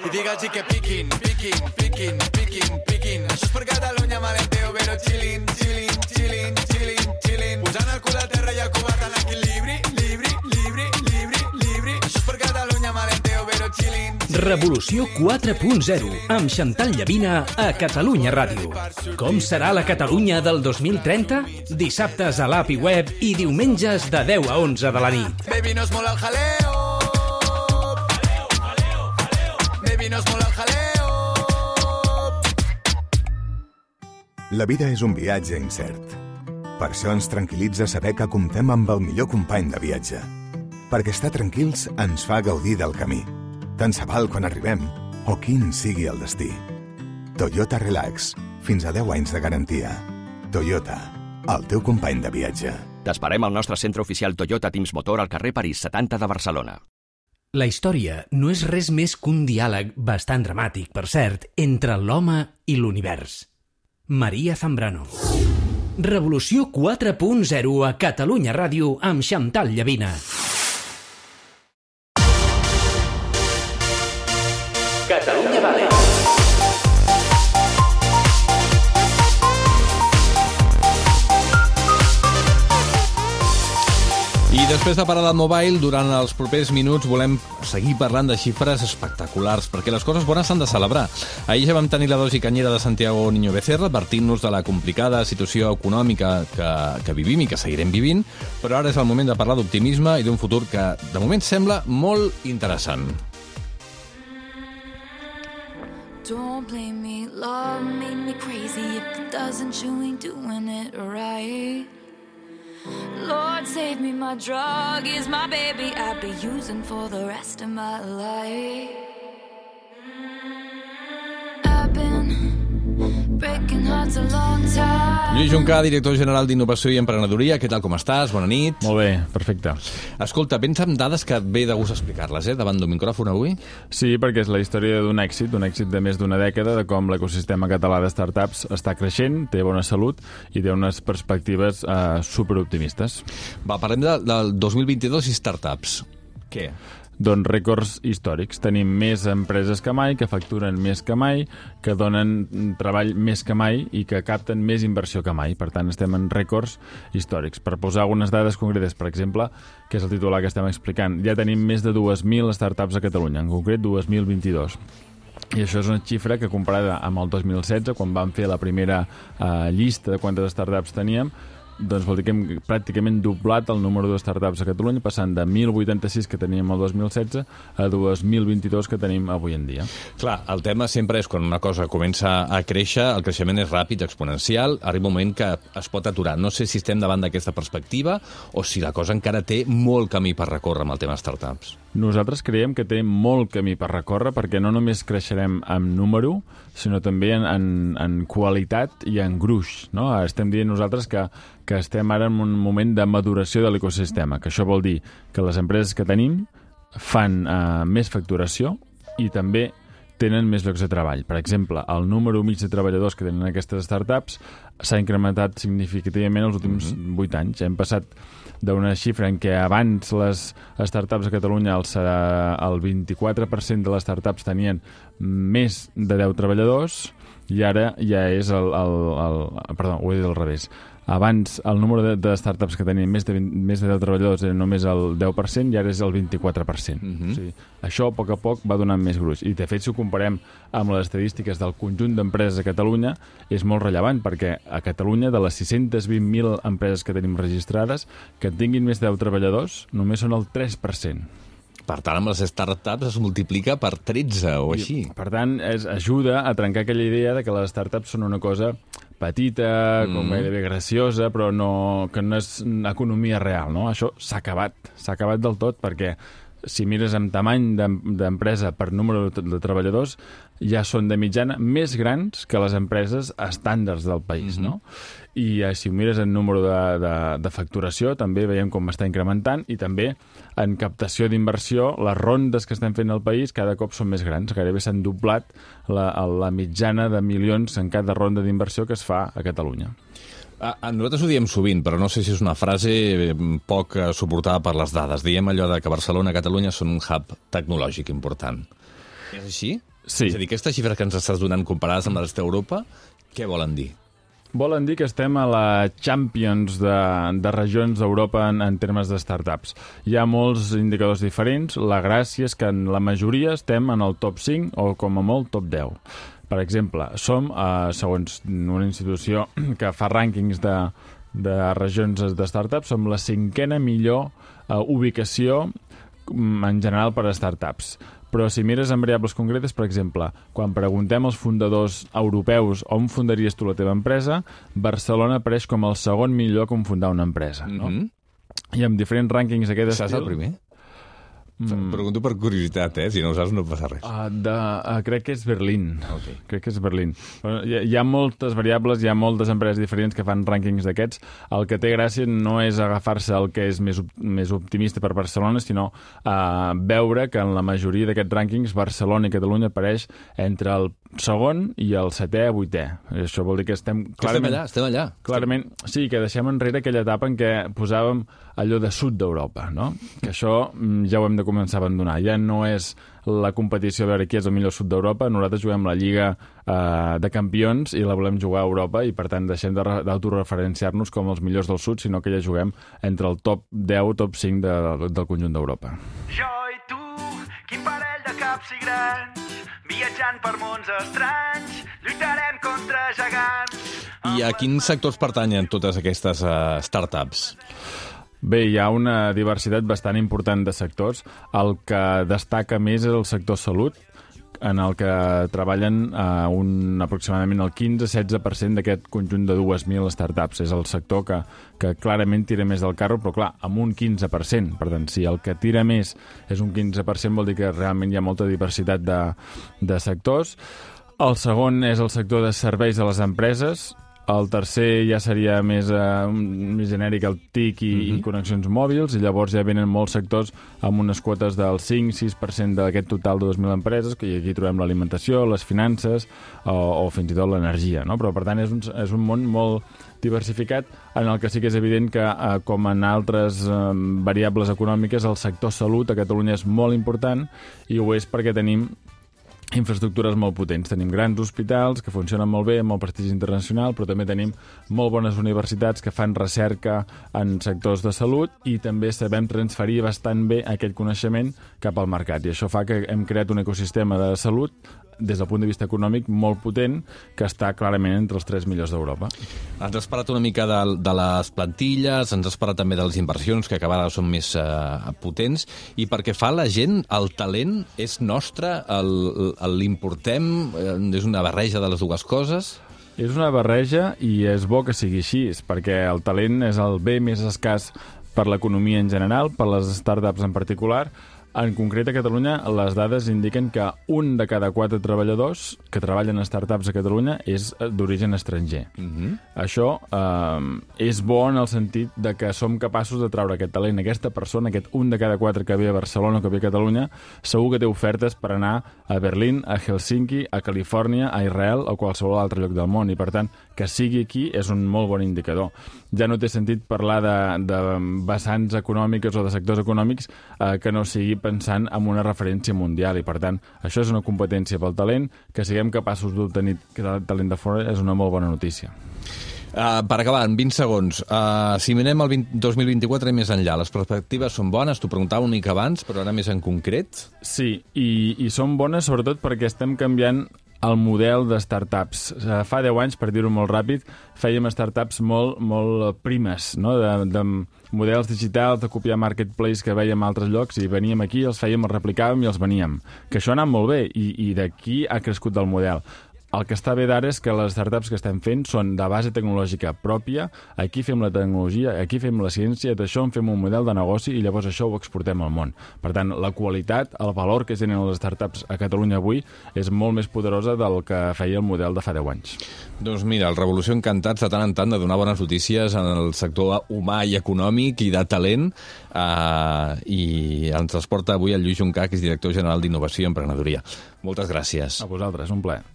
I digue'ls que piquin, piquin, piquin, piquin, piquin. Això és per Catalunya, malenteo, però chillin, chillin, chillin, chillin, chillin. Posant el cul a terra i el covat en equilibri, libri, libri, libri, libri. Això és per Catalunya, malenteo, però chillin. Revolució 4.0 amb Xantal Llavina a Catalunya Ràdio. Com serà la Catalunya del 2030? Dissabtes a l'app i web i diumenges de 10 a 11 de la nit. Baby, no es mola el jaleo. Baby, no es mola el jaleo. La vida és un viatge incert. Per això ens tranquil·litza saber que comptem amb el millor company de viatge. Perquè estar tranquils ens fa gaudir del camí. Tant se val quan arribem o quin sigui el destí. Toyota Relax. Fins a 10 anys de garantia. Toyota. El teu company de viatge. T'esperem al nostre centre oficial Toyota Teams Motor al carrer París 70 de Barcelona. La història no és res més que un diàleg bastant dramàtic, per cert, entre l'home i l'univers. Maria Zambrano. Revolució 4.0 a Catalunya Ràdio amb Xantal Llavina. Catalunya Vale. Després de parar del mobile, durant els propers minuts volem seguir parlant de xifres espectaculars, perquè les coses bones s'han de celebrar. Ahir ja vam tenir la dosi canyera de Santiago Niño Becerra, advertint-nos de la complicada situació econòmica que, que vivim i que seguirem vivint, però ara és el moment de parlar d'optimisme i d'un futur que, de moment, sembla molt interessant. Don't blame me, love made me crazy. If it doesn't, you ain't doing it right. Lord, save me, my drug is my baby. I'll be using for the rest of my life. I've been Lluís Juncà, director general d'Innovació i Emprenedoria, què tal, com estàs? Bona nit. Molt bé, perfecte. Escolta, vens amb dades que et ve de gust explicar-les, eh, davant d'un micròfon avui? Sí, perquè és la història d'un èxit, d'un èxit de més d'una dècada, de com l'ecosistema català de startups està creixent, té bona salut i té unes perspectives eh, superoptimistes. Va, parlem de, del 2022 i startups. Què? Doncs rècords històrics. Tenim més empreses que mai, que facturen més que mai, que donen treball més que mai i que capten més inversió que mai. Per tant, estem en rècords històrics. Per posar algunes dades concretes, per exemple, que és el titular que estem explicant, ja tenim més de 2.000 startups a Catalunya, en concret 2.022. I això és una xifra que comparada amb el 2016, quan vam fer la primera eh, llista de quantes startups teníem, doncs vol dir que hem pràcticament doblat el número de startups a Catalunya, passant de 1.086 que teníem el 2016 a 2.022 que tenim avui en dia. Clar, el tema sempre és quan una cosa comença a créixer, el creixement és ràpid, exponencial, arriba un moment que es pot aturar. No sé si estem davant d'aquesta perspectiva o si la cosa encara té molt camí per recórrer amb el tema startups. Nosaltres creiem que té molt camí per recórrer perquè no només creixerem en número, sinó també en, en, en qualitat i en gruix. No? Estem dient nosaltres que, que estem ara en un moment de maduració de l'ecosistema, que això vol dir que les empreses que tenim fan eh, més facturació i també tenen més llocs de treball. Per exemple, el número mig de treballadors que tenen aquestes startups s'ha incrementat significativament els últims mm -hmm. 8 anys. Hem passat d'una xifra en què abans les startups a Catalunya el, el 24% de les startups tenien més de 10 treballadors i ara ja és el... el, el perdó, ho he dit al revés. Abans el número de, de startups que tenien més de, 20, més de 10 treballadors era només el 10% i ara és el 24%. Mm -hmm. o sigui, això a poc a poc va donant més gruix. I de fet, si ho comparem amb les estadístiques del conjunt d'empreses a Catalunya, és molt rellevant perquè a Catalunya, de les 620.000 empreses que tenim registrades, que tinguin més de 10 treballadors, només són el 3%. Per tant, amb les startups es multiplica per 13 o així. I, per tant, es ajuda a trencar aquella idea de que les startups són una cosa petita, com Mm. gairebé graciosa, però no, que no és economia real, no? Això s'ha acabat, s'ha acabat del tot, perquè si mires amb tamany d'em- d'empresa per número de, treballadors, ja són de mitjana més grans que les empreses estàndards del país, no? I eh, si ho mires en número de, de, de facturació, també veiem com està incrementant, i també en captació d'inversió, les rondes que estem fent al país cada cop són més grans. Gairebé s'han doblat la, la mitjana de milions en cada ronda d'inversió que es fa a Catalunya. A, a nosaltres ho diem sovint, però no sé si és una frase eh, poc eh, suportada per les dades. Diem allò de que Barcelona i Catalunya són un hub tecnològic important. És així? Sí. És a dir, aquestes xifres que ens estàs donant comparades amb les d'Europa, què volen dir? Volen dir que estem a la Champions de, de regions d'Europa en, en termes de startups. Hi ha molts indicadors diferents. La gràcia és que en la majoria estem en el top 5 o, com a molt, top 10. Per exemple, som, eh, segons una institució que fa rànquings de, de regions de startups, som la cinquena millor eh, ubicació mm, en general per a startups. Però si mires en variables concretes, per exemple, quan preguntem als fundadors europeus on fundaries tu la teva empresa, Barcelona apareix com el segon millor com fundar una empresa. No? Mhm. I amb diferents rànquings d'aquest Saps estil... el primer? Mm. Pregunto per curiositat, eh? Si no ho saps no passa res. Uh, de, uh, crec que és Berlín. Ok. Crec que és Berlín. Bueno, hi, hi ha moltes variables, hi ha moltes empreses diferents que fan rànquings d'aquests. El que té gràcia no és agafar-se el que és més, op més optimista per Barcelona, sinó uh, veure que en la majoria d'aquests rànquings Barcelona i Catalunya apareix entre el segon i el setè vuitè. I això vol dir que estem Que estem allà, estem allà. Clarament, sí, que deixem enrere aquella etapa en què posàvem allò de sud d'Europa, no? Que això mm, ja ho hem de començar a abandonar. Ja no és la competició a veure qui és el millor sud d'Europa, nosaltres juguem la Lliga eh, de Campions i la volem jugar a Europa i per tant deixem de re- d'autoreferenciar-nos com els millors del sud, sinó que ja juguem entre el top 10, top 5 de, del conjunt d'Europa. Jo i tu, quin parell de caps i grans, viatjant per mons estranys, lluitarem contra gegants. I a quins sectors pertanyen totes aquestes uh, startups? Bé, hi ha una diversitat bastant important de sectors. El que destaca més és el sector salut, en el que treballen eh, un, aproximadament el 15-16% d'aquest conjunt de 2.000 startups. És el sector que, que clarament tira més del carro, però clar, amb un 15%. Per tant, si el que tira més és un 15%, vol dir que realment hi ha molta diversitat de, de sectors. El segon és el sector de serveis a les empreses, el tercer ja seria més, uh, més genèric, el TIC i, i connexions mòbils, i llavors ja venen molts sectors amb unes quotes del 5-6% d'aquest total de 2.000 empreses, que aquí trobem l'alimentació, les finances o, o fins i tot l'energia. No? Però, per tant, és un, és un món molt diversificat en el que sí que és evident que, eh, com en altres eh, variables econòmiques, el sector salut a Catalunya és molt important i ho és perquè tenim infraestructures molt potents. Tenim grans hospitals que funcionen molt bé, amb molt prestigi internacional, però també tenim molt bones universitats que fan recerca en sectors de salut i també sabem transferir bastant bé aquest coneixement cap al mercat. I això fa que hem creat un ecosistema de salut des del punt de vista econòmic molt potent que està clarament entre els tres millors d'Europa. Ens has parlat una mica de, de les plantilles, ens has parlat també de les inversions, que a vegades són més uh, potents, i perquè fa la gent, el talent és nostre, l'importem, eh, és una barreja de les dues coses? És una barreja i és bo que sigui així, perquè el talent és el bé més escàs per l'economia en general, per les startups en particular. En concret, a Catalunya, les dades indiquen que un de cada quatre treballadors que treballen a startups a Catalunya és eh, d'origen estranger. Mm -hmm. Això eh, és bo en el sentit de que som capaços de treure aquest talent, aquesta persona, aquest un de cada quatre que ve a Barcelona o que ve a Catalunya, segur que té ofertes per anar a Berlín, a Helsinki, a Califòrnia, a Israel o qualsevol altre lloc del món. I, per tant, que sigui aquí és un molt bon indicador. Ja no té sentit parlar de, de vessants econòmiques o de sectors econòmics eh, que no sigui pensant en una referència mundial. I, per tant, això és una competència pel talent. Que siguem capaços d'obtenir talent de fora és una molt bona notícia. Uh, per acabar, en 20 segons, uh, si mirem el 20, 2024 i més enllà, les perspectives són bones, t'ho preguntava una mica abans, però ara més en concret. Sí, i, i són bones sobretot perquè estem canviant el model de startups. Eh, Fa 10 anys, per dir-ho molt ràpid, fèiem startups molt, molt primes, no? de, de models digitals, de copiar marketplace que veiem a altres llocs i veníem aquí, els fèiem, els replicàvem i els veníem. Que això ha anat molt bé i, i d'aquí ha crescut el model. El que està bé d'ara és que les startups que estem fent són de base tecnològica pròpia, aquí fem la tecnologia, aquí fem la ciència, d'això en fem un model de negoci i llavors això ho exportem al món. Per tant, la qualitat, el valor que tenen les startups a Catalunya avui és molt més poderosa del que feia el model de fa 10 anys. Doncs mira, el Revolució encantats de tant en tant de donar bones notícies en el sector humà i econòmic i de talent uh, i ens transporta avui el Lluís Juncà, que és director general d'Innovació i Emprenedoria. Moltes gràcies. A vosaltres, un plaer.